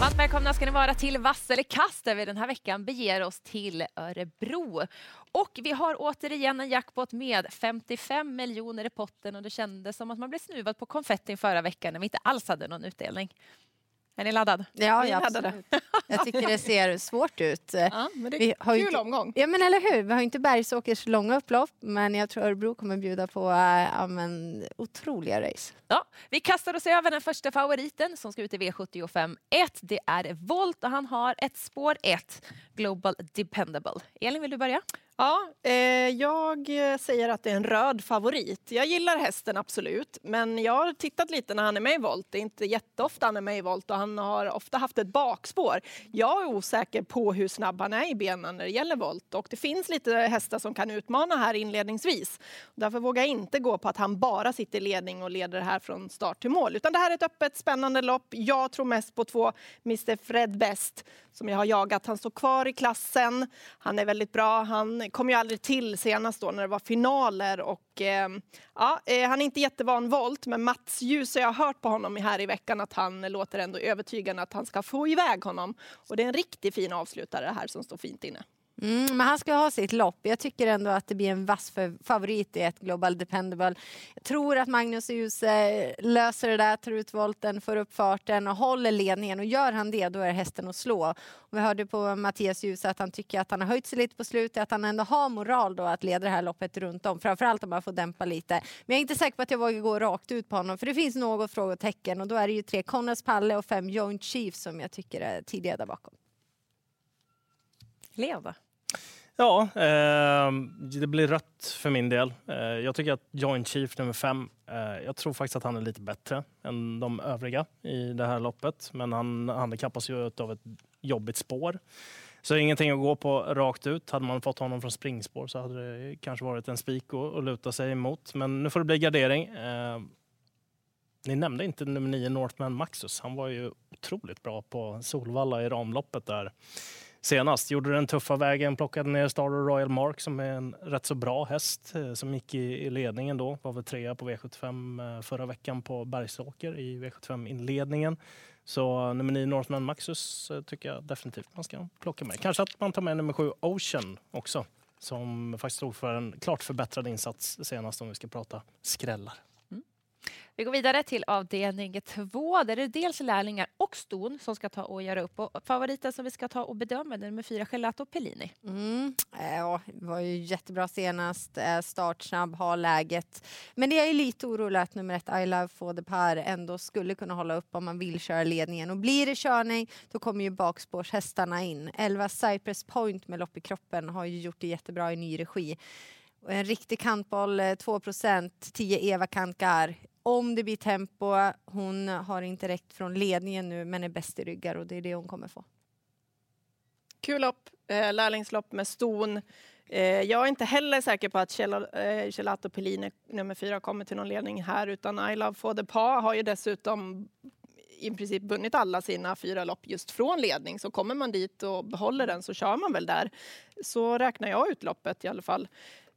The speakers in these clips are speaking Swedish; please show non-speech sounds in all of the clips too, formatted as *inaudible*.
Varmt välkomna ska ni vara till Vass eller kast där vi den här veckan beger oss till Örebro. Och vi har återigen en jackpot med 55 miljoner i potten och det kändes som att man blev snuvad på konfettin förra veckan när vi inte alls hade någon utdelning. Är ni laddad? Ja, Vi ja laddade. absolut. Jag tycker det ser svårt ut. Ja, men det Vi är har ju kul inte- omgång. Ja men eller hur, vi har inte Bergsåkers långa upplopp men jag tror Örebro kommer bjuda på äh, ja, men, otroliga race. Ja, vi kastar oss över den första favoriten som ska ut i V75 1. Det är Volt och han har ett spår 1, Global Dependable. Elin, vill du börja? Ja, eh, jag säger att det är en röd favorit. Jag gillar hästen absolut, men jag har tittat lite när han är med i volt. Det är inte jätteofta han är med i volt och han har ofta haft ett bakspår. Jag är osäker på hur snabb han är i benen när det gäller volt och det finns lite hästar som kan utmana här inledningsvis. Därför vågar jag inte gå på att han bara sitter i ledning och leder här från start till mål. Utan det här är ett öppet, spännande lopp. Jag tror mest på två Mr Fred Best som jag har jagat. Han står kvar i klassen. Han är väldigt bra. Han kom ju aldrig till senast då när det var finaler och eh, ja, eh, han är inte jättevan volt, men Mats Ljus jag har hört på honom här i veckan att han låter ändå övertygande att han ska få iväg honom. Och det är en riktigt fin avslutare här som står fint inne. Mm, men han ska ha sitt lopp. Jag tycker ändå att det blir en vass favorit i ett Global Dependable. Jag tror att Magnus Djuse eh, löser det där, tar ut volten, får upp farten och håller ledningen. Och gör han det, då är hästen att slå. Och vi hörde på Mattias Djuse att han tycker att han har höjt sig lite på slutet, att han ändå har moral då att leda det här loppet runt om. Framförallt om man får dämpa lite. Men jag är inte säker på att jag vågar gå rakt ut på honom, för det finns något frågetecken och då är det ju tre Connors-Palle och fem Joint Chief som jag tycker är tidiga där bakom. Leda. Ja, eh, det blir rött för min del. Eh, jag tycker att Joint Chief nummer fem, eh, jag tror faktiskt att han är lite bättre än de övriga i det här loppet. Men han handikappas ju av ett jobbigt spår. Så ingenting att gå på rakt ut. Hade man fått honom från springspår så hade det kanske varit en spik att att luta sig emot. Men nu får det bli gardering. Eh, ni nämnde inte nummer nio Northman Maxus. Han var ju otroligt bra på Solvalla i ramloppet där senast. Gjorde den tuffa vägen, plockade ner Star Royal Mark som är en rätt så bra häst eh, som gick i, ledningen då. Var väl trea på V75 eh, förra veckan på Bergsåker i V75-inledningen. Så nummer 9 Northman Maxus eh, tycker jag definitivt man ska plocka med. Kanske att man tar med nummer 7 Ocean också som faktiskt stod för en klart förbättrad insats senast om vi ska prata skrällar. Vi går vidare till avdelning två där det är dels lärlingar och ston som ska ta och göra upp. Och favoriten som vi ska ta och bedöma är nummer fyra Gelato Pellini. Mm. Eh, ja, det var ju jättebra senast. Eh, startsnabb, har läget. Men det är lite orolig att nummer ett, I Love for the Par, ändå skulle kunna hålla upp om man vill köra ledningen. Och blir det körning, då kommer ju bakspårshästarna in. 11 Cypress Point med lopp i kroppen har ju gjort det jättebra i ny regi. En riktig kantboll, eh, 2 10 Eva Kankar. Om det blir tempo, hon har inte räckt från ledningen nu men är bäst i ryggar och det är det hon kommer få. Kul lopp, eh, lärlingslopp med ston. Eh, jag är inte heller säker på att Gel- eh, Gelato Pellini nummer fyra kommer till någon ledning här utan I Love for the Pa har ju dessutom i princip vunnit alla sina fyra lopp just från ledning. Så kommer man dit och behåller den så kör man väl där. Så räknar jag ut loppet i alla fall.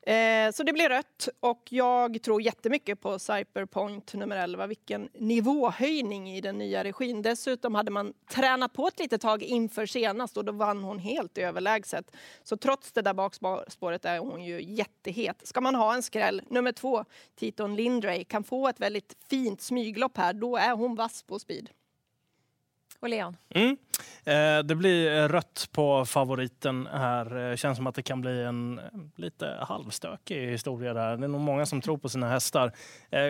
Eh, så det blir rött och jag tror jättemycket på Cyberpoint nummer 11. Vilken nivåhöjning i den nya regin. Dessutom hade man tränat på ett litet tag inför senast och då vann hon helt överlägset. Så trots det där bakspåret är hon ju jättehet. Ska man ha en skräll, nummer två, Titon Lindray, kan få ett väldigt fint smyglopp här, då är hon vass på speed. Och Leon? Mm. Eh, det blir eh, rött på favoriten här. Det Känns som att det kan bli en lite halvstökig historia där. Det är nog många som tror på sina hästar.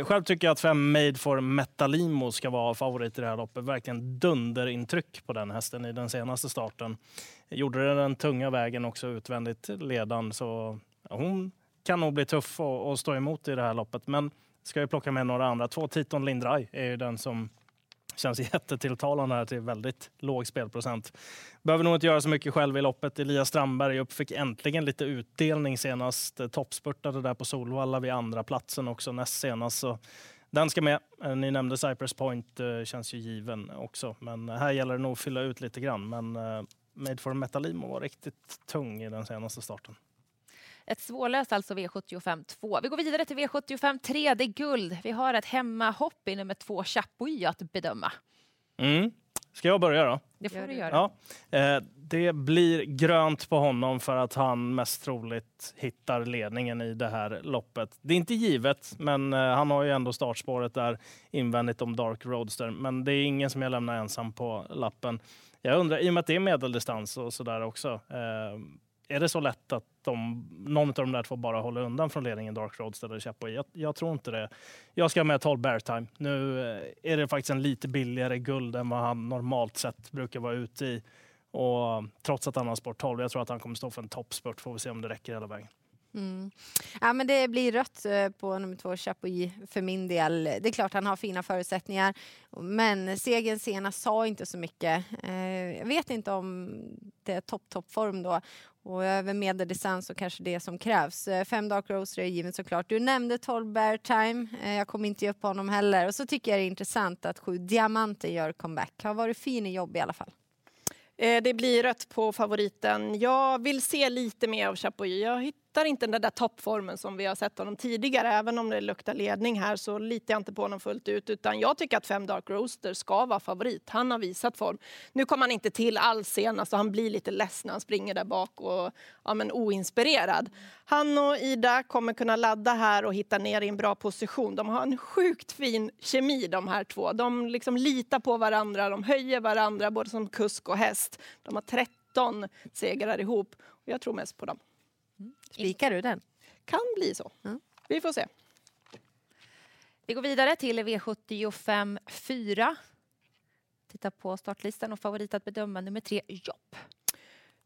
Själv tycker jag att fem Made for Metalimo ska vara favorit i det här loppet. Verkligen dunderintryck på den hästen i den senaste starten. Gjorde den den tunga vägen också utvändigt ledan så hon kan nog bli tuff och stå emot i det här loppet. Men ska ju plocka med några andra. Två Titon Lindray är ju den som känns *laughs* jättetilltalande här till väldigt låg spelprocent. Behöver nog inte göra så mycket själv i loppet. Elias Strandberg upp fick äntligen lite utdelning senast. Eh, toppspurtade där på Solvalla vid andra platsen också näst senast. Så den ska med. Eh, ni nämnde Cypress Point, eh, känns ju given också. Men här gäller det nog att fylla ut lite grann. Men Made for Metalimo var riktigt tung i den senaste starten. Ett svårlöst alltså V75 2. Vi går vidare till V75 3. Det är guld. Vi har ett hemmahopp i nummer två Chapuis att bedöma. Mm. Ska jag börja då? Det får du göra. Ja, eh, det blir grönt på honom för att han mest troligt hittar ledningen i det här loppet. Det är inte givet, men eh, han har ju ändå startspåret där invändigt om Dark Roadster. Men det är ingen som jag lämnar ensam på lappen. Jag undrar, i och med att det är medeldistans och sådär också, eh, är det så lätt att de, någon av de där två bara håller undan från ledningen Dark Roads eller Chapuis? Jag, jag tror inte det. Jag ska med 12 Bear Time. Nu eh, är det faktiskt en lite billigare guld än vad han normalt sett brukar vara ute i. Och trots att han har sport 12, jag tror att han kommer stå för en toppspurt. Får vi se om det räcker hela vägen. Mm. Ja, men det blir rött eh, på nummer två, Chapuis, för min del. Det är klart han har fina förutsättningar, men segern senast sa inte så mycket. Eh, jag vet inte om det är topp, toppform då. Och över medeldistans så kanske det som krävs. Eh, fem Dark Roaster är givet såklart. Du nämnde 12 Bear Time. Eh, jag kommer inte ge upp på honom heller. Och så tycker jag det är intressant att sju Diamanter gör comeback. Har varit fin i jobb i alla fall. Eh, det blir rött på favoriten. Jag vill se lite mer av Chapuis. Jag hittar inte den där toppformen som vi har sett honom tidigare. Även om det luktar ledning här så litar jag inte på honom fullt ut. Utan jag tycker att fem Dark Roaster ska vara favorit. Han har visat form. Nu kom han inte till alls senast och han blir lite less när han springer där bak och ja, men oinspirerad. Han och Ida kommer kunna ladda här och hitta ner i en bra position. De har en sjukt fin kemi de här två. De liksom litar på varandra, de höjer varandra både som kusk och häst. De har 13 segrar ihop och jag tror mest på dem. Spikar du den? Kan bli så. Mm. Vi får se. Vi går vidare till V75 4. Titta på startlistan och favorit att bedöma nummer tre, Jopp.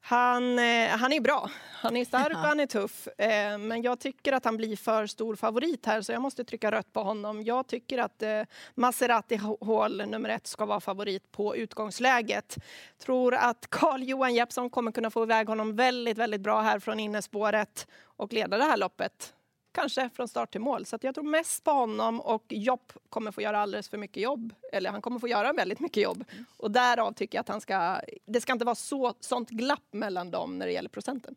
Han, eh, han är bra. Han är stark och han är tuff. Eh, men jag tycker att han blir för stor favorit här så jag måste trycka rött på honom. Jag tycker att eh, Maserati Hall nummer ett ska vara favorit på utgångsläget. Tror att *laughs* Carl-Johan Jeppsson kommer kunna få iväg honom väldigt, väldigt bra här från innespåret och leda det här loppet. Kanske från start till mål. Så att jag tror mest på honom och Jopp kommer få göra alldeles för mycket jobb. Eller han kommer få göra väldigt mycket jobb. Och därav tycker jag att han ska... Det ska inte vara så, sånt glapp mellan dem när det gäller procenten.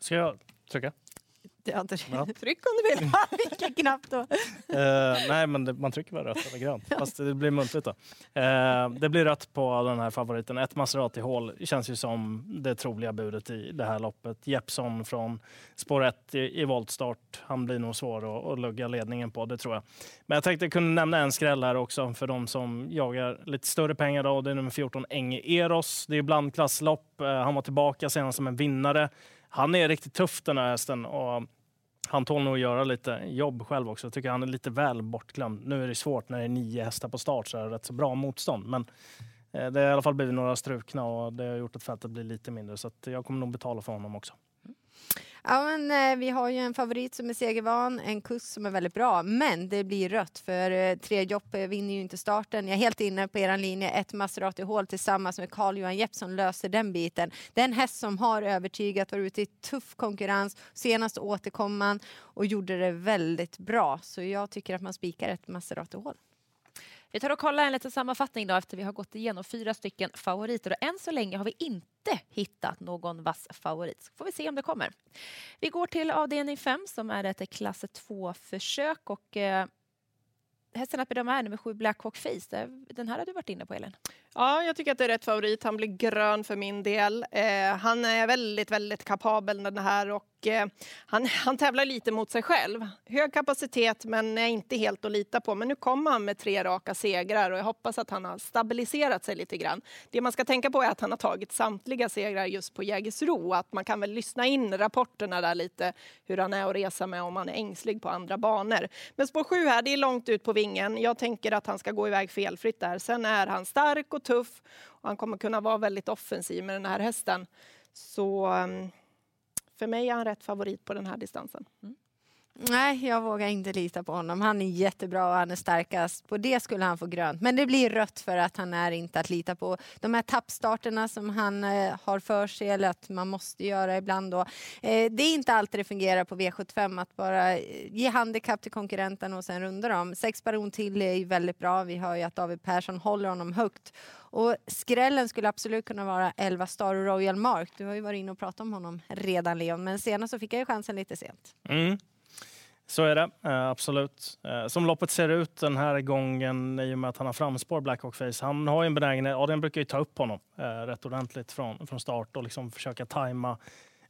Ska jag trycka? Ja. Tryck om du vill. *laughs* Vilken knapp då? Eh, nej, men det, man trycker bara rött eller grönt. Fast det blir muntligt då. Eh, det blir rött på den här favoriten. Ett Maserati Hall känns ju som det troliga budet i det här loppet. Jeppson från spår 1 i, i voltstart. Han blir nog svår att, att lugga ledningen på, det tror jag. Men jag tänkte kunna nämna en skräll här också för de som jagar lite större pengar. Då. Det är nummer 14, Enge Eros. Det är blandklasslopp. Eh, han var tillbaka senast som en vinnare. Han är riktigt tuff den här hästen. Och han tål nog att göra lite jobb själv också. Jag tycker han är lite väl bortglömd. Nu är det svårt när det är nio hästar på start så är det rätt så bra motstånd. Men eh, det har i alla fall blivit några strukna och det har gjort att fältet blir lite mindre. Så att jag kommer nog betala för honom också. Ja, men, eh, vi har ju en favorit som är segervan, en kusk som är väldigt bra, men det blir rött för eh, tre jobb eh, vinner ju inte starten. Jag är helt inne på er linje, ett Maserati Hall tillsammans med Carl-Johan Jeppsson löser den biten. Det är en häst som har övertygat, varit ute i tuff konkurrens, senast återkom man och gjorde det väldigt bra. Så jag tycker att man spikar ett Maserati Hall. Vi tar och kollar en liten sammanfattning då efter vi har gått igenom fyra stycken favoriter. Och än så länge har vi inte hittat någon vass favorit. Så får vi se om det kommer. Vi går till avdelning 5 som är ett klass 2-försök. Och, eh, hästen att bedöma är nummer 7 Black Hawk Face. Eh, den här har du varit inne på Elin. Ja, jag tycker att det är rätt favorit. Han blir grön för min del. Eh, han är väldigt, väldigt kapabel den här och eh, han, *laughs* han tävlar lite mot sig själv. Hög kapacitet men är inte helt att lita på. Men nu kommer han med tre raka segrar och jag hoppas att han har stabiliserat sig lite grann. Det man ska tänka på är att han har tagit samtliga segrar just på Jägersro. Att man kan väl lyssna in rapporterna där lite hur han är att resa med om han är ängslig på andra banor. Men spår 7 här, det är långt ut på vingen. Jag tänker att han ska gå iväg felfritt där. Sen är han stark och tuff och han kommer kunna vara väldigt offensiv med den här hästen. Så ehm, för mig är han rätt favorit på den här distansen. Mm. Nej, jag vågar inte lita på honom. Han är jättebra och han är starkast. På det skulle han få grönt. Men det blir rött för att han är inte att lita på. De här tappstarterna som han eh, har för sig, eller att man måste göra ibland då. Eh, det är inte alltid det fungerar på V75 att bara eh, ge handikapp till konkurrenten och sen runda dem. Sex baron till är ju väldigt bra. Vi hör ju att David Persson håller honom högt. Och skrällen skulle absolut kunna vara 11 Star Royal Mark. Du har ju varit inne och pratat om honom redan Leon, men senast så fick jag ju chansen lite sent. Mm. Så är det, eh, absolut. Eh, som loppet ser ut den här gången, i och med att han har framspår Blackhawk Face, han har ju en benägenhet, ja den brukar ju ta upp honom eh, rätt ordentligt från, från start och liksom försöka tajma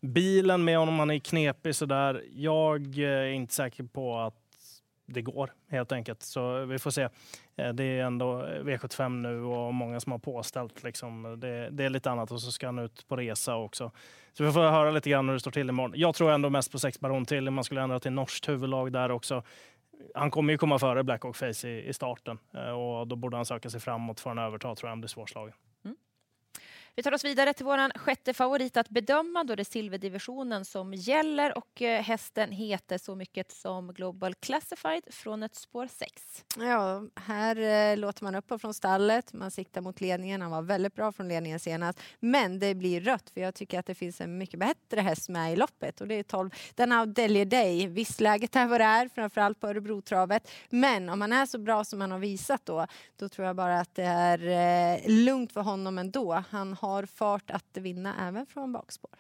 bilen med honom. Han är knepig sådär. Jag är inte säker på att det går helt enkelt. Så vi får se. Eh, det är ändå V75 nu och många som har påställt. Liksom. Det, det, är lite annat och så ska han ut på resa också. Så vi får höra lite grann hur det står till imorgon. Jag tror ändå mest på sex Baron till. Man skulle ändra till norskt huvudlag där också. Han kommer ju komma före Black Hawk Face i, i starten eh, och då borde han söka sig framåt för en överta tror jag han blir svårslagen. Vi tar oss vidare till vår sjätte favorit att bedöma. Då det är silverdivisionen som gäller och eh, hästen heter så mycket som Global Classified från ett spår 6. Ja, här eh, låter man upp från stallet. Man siktar mot ledningen. Han var väldigt bra från ledningen senast. Men det blir rött för jag tycker att det finns en mycket bättre häst med i loppet och det är 12. Den har Delhi Day. Visst, läget är vad det är, framförallt på Örebrotravet. Men om han är så bra som han har visat då, då tror jag bara att det är eh, lugnt för honom ändå. Han har fart att vinna även från bakspår.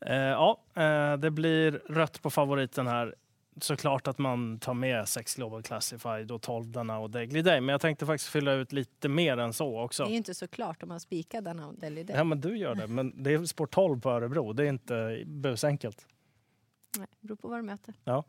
Eh, ja, eh, det blir rött på favoriten här. Såklart att man tar med 6 Global Classified och 12 denna och Daily Day. Men jag tänkte faktiskt fylla ut lite mer än så också. Det är ju inte så klart om man spikar denna och Daily Day. Ja, men du gör det. Men det är spår 12 på Örebro. Det är inte busenkelt. Nej, det beror på vad du möter. Ja.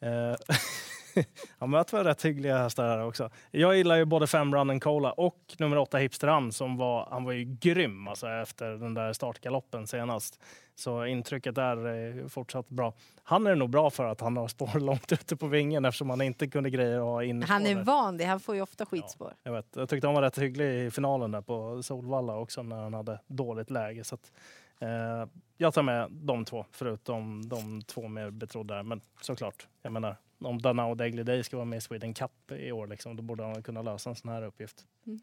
Eh, *laughs* *laughs* Han möter rätt hyggliga hästar här också. Jag gillar ju både fem Run Cola och nummer åtta Hipster som var, han var ju grym alltså, efter den där startgaloppen senast. Så intrycket är fortsatt bra. Han är nog bra för att han har spår *laughs* långt ute på vingen eftersom han inte kunde greja att ha in Han är van det, han får ju ofta skitspår. Ja, jag, vet. jag tyckte han var rätt hygglig i finalen där på Solvalla också när han hade dåligt läge. Så att, eh, jag tar med de två, förutom de två mer betrodda. Men såklart, jag menar, om Danao Degliday Day ska vara med i Sweden Cup i år, liksom, då borde han kunna lösa en sån här uppgift. Mm.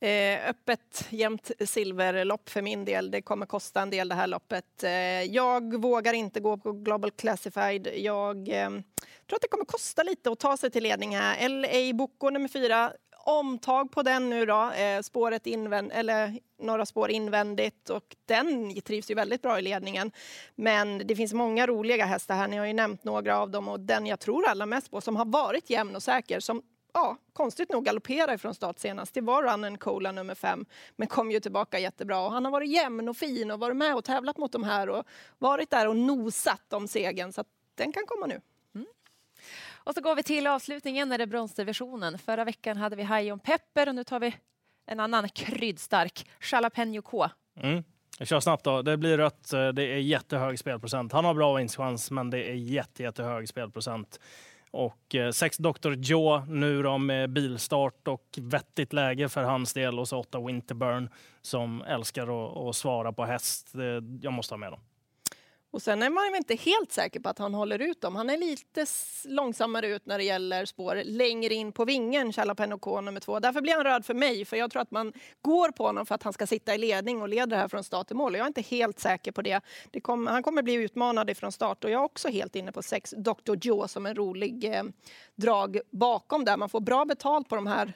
Eh, öppet, jämnt silverlopp för min del. Det kommer kosta en del det här loppet. Eh, jag vågar inte gå på Global Classified. Jag eh, tror att det kommer kosta lite att ta sig till ledning här. LA Boko nummer fyra omtag på den nu då, eh, spåret invänd, eller några spår invändigt och den trivs ju väldigt bra i ledningen. Men det finns många roliga hästar här, ni har ju nämnt några av dem och den jag tror allra mest på som har varit jämn och säker som ja, konstigt nog galopperade ifrån start senast. Det var Runnen Cola nummer fem, men kom ju tillbaka jättebra. Och han har varit jämn och fin och varit med och tävlat mot de här och varit där och nosat om segern. Så att den kan komma nu. Och så går vi till avslutningen när det är bronsdivisionen. Förra veckan hade vi Hajon Pepper och nu tar vi en annan kryddstark, Jalapeno K. Mm. Jag kör snabbt då. Det blir rött. Eh, det är jättehög spelprocent. Han har bra vinstchans, men det är jätte, jättehög spelprocent. Och eh, sex Dr. Joe nu då med bilstart och vettigt läge för hans del. Och så åtta Winterburn som älskar att, att svara på häst. Jag måste ha med dem. Och sen är man inte helt säker på att han håller ut dem. Han är lite långsammare ut när det gäller spår längre in på vingen, Jalapeno K nummer två. Därför blir han röd för mig, för jag tror att man går på honom för att han ska sitta i ledning och leda det här från start till mål. Jag är inte helt säker på det. det kom, han kommer bli utmanad ifrån start och jag är också helt inne på sex Dr. Joe som en rolig eh, drag bakom där. Man får bra betalt på de här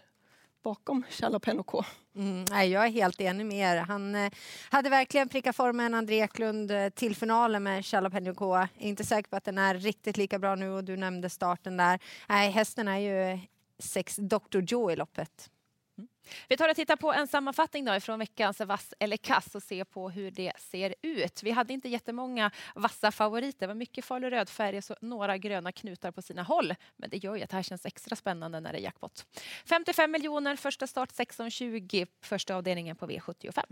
bakom Jalapeno K. Mm, jag är helt enig med er. Han eh, hade verkligen prickat formen André Eklund eh, till finalen med Jalapeno K. Jag är inte säker på att den är riktigt lika bra nu och du nämnde starten där. Nej, hästen är ju sex Dr. Joe i loppet. Vi tar och tittar på en sammanfattning då från veckans vass eller kass och ser på hur det ser ut. Vi hade inte jättemånga vassa favoriter. Det var mycket Falu rödfärg och några gröna knutar på sina håll. Men det gör ju att det här känns extra spännande när det är jackpot. 55 miljoner, första start 16.20, första avdelningen på V75.